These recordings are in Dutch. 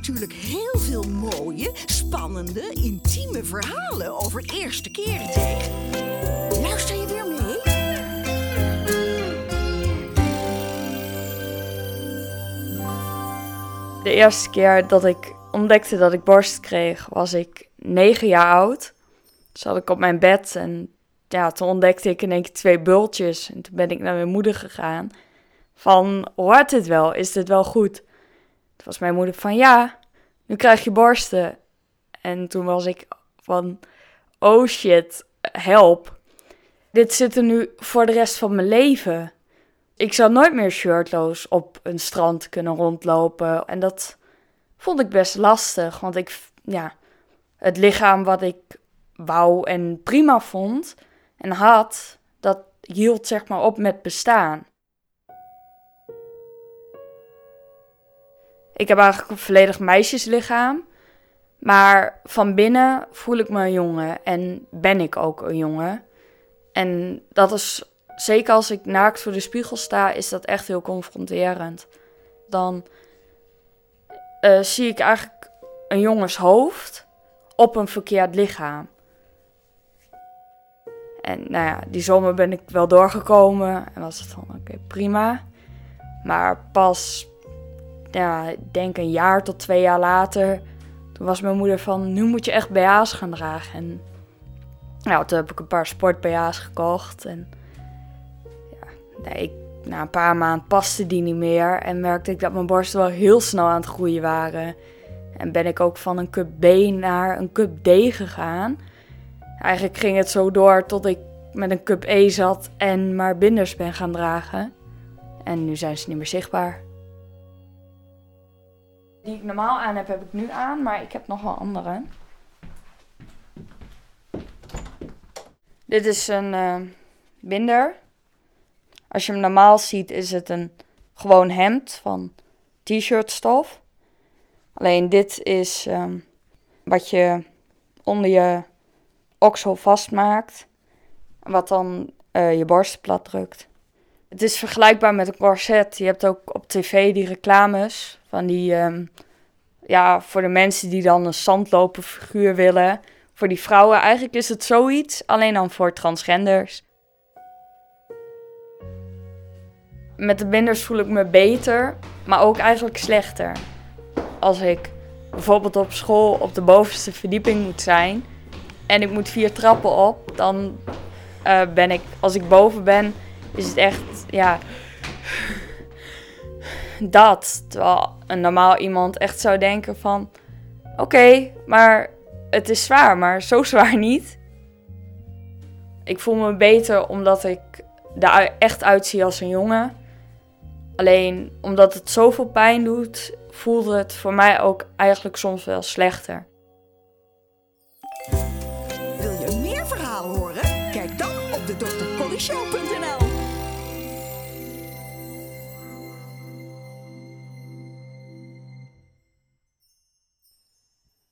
natuurlijk heel veel mooie, spannende, intieme verhalen over eerste keren tegen. Luister je weer mee? De eerste keer dat ik ontdekte dat ik borst kreeg, was ik negen jaar oud. Zat ik op mijn bed en ja, toen ontdekte ik in één keer twee bultjes. En toen ben ik naar mijn moeder gegaan. Van, hoort dit wel? Is dit wel goed? Toen was mijn moeder van, ja, nu krijg je borsten. En toen was ik van, oh shit, help. Dit zit er nu voor de rest van mijn leven. Ik zou nooit meer shirtloos op een strand kunnen rondlopen. En dat vond ik best lastig, want ik, ja, het lichaam wat ik wou en prima vond en had, dat hield zeg maar op met bestaan. Ik heb eigenlijk een volledig meisjeslichaam. Maar van binnen voel ik me een jongen en ben ik ook een jongen. En dat is, zeker als ik naakt voor de spiegel sta, is dat echt heel confronterend. Dan uh, zie ik eigenlijk een jongens hoofd op een verkeerd lichaam. En nou ja, die zomer ben ik wel doorgekomen en was het van oké, prima. Maar pas, ja, denk een jaar tot twee jaar later, toen was mijn moeder van, nu moet je echt BH's gaan dragen. En toen heb ik een paar sport BH's gekocht. En ja, ik, na een paar maanden paste die niet meer. En merkte ik dat mijn borsten wel heel snel aan het groeien waren. En ben ik ook van een cup B naar een cup D gegaan. Eigenlijk ging het zo door tot ik met een cup E zat en maar binders ben gaan dragen. En nu zijn ze niet meer zichtbaar. Die ik normaal aan heb, heb ik nu aan, maar ik heb nog wel andere. Dit is een uh, binder. Als je hem normaal ziet, is het een gewoon hemd van t-shirt stof. Alleen dit is um, wat je onder je oksel vastmaakt. Wat dan uh, je borst plat drukt. Het is vergelijkbaar met een corset. Je hebt ook op tv die reclames van die, um, ja, voor de mensen die dan een zandloperfiguur willen. Voor die vrouwen, eigenlijk is het zoiets, alleen dan voor transgenders. Met de binders voel ik me beter, maar ook eigenlijk slechter. Als ik bijvoorbeeld op school op de bovenste verdieping moet zijn en ik moet vier trappen op, dan uh, ben ik, als ik boven ben, is het echt, ja, dat. Terwijl een normaal iemand echt zou denken van, oké, maar het is zwaar, maar zo zwaar niet. Ik voel me beter omdat ik er echt uitzie als een jongen. Alleen omdat het zoveel pijn doet, voelde het voor mij ook eigenlijk soms wel slechter. Wil je meer verhalen horen? Kijk dan op de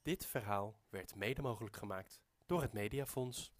Dit verhaal werd mede mogelijk gemaakt door het Mediafonds.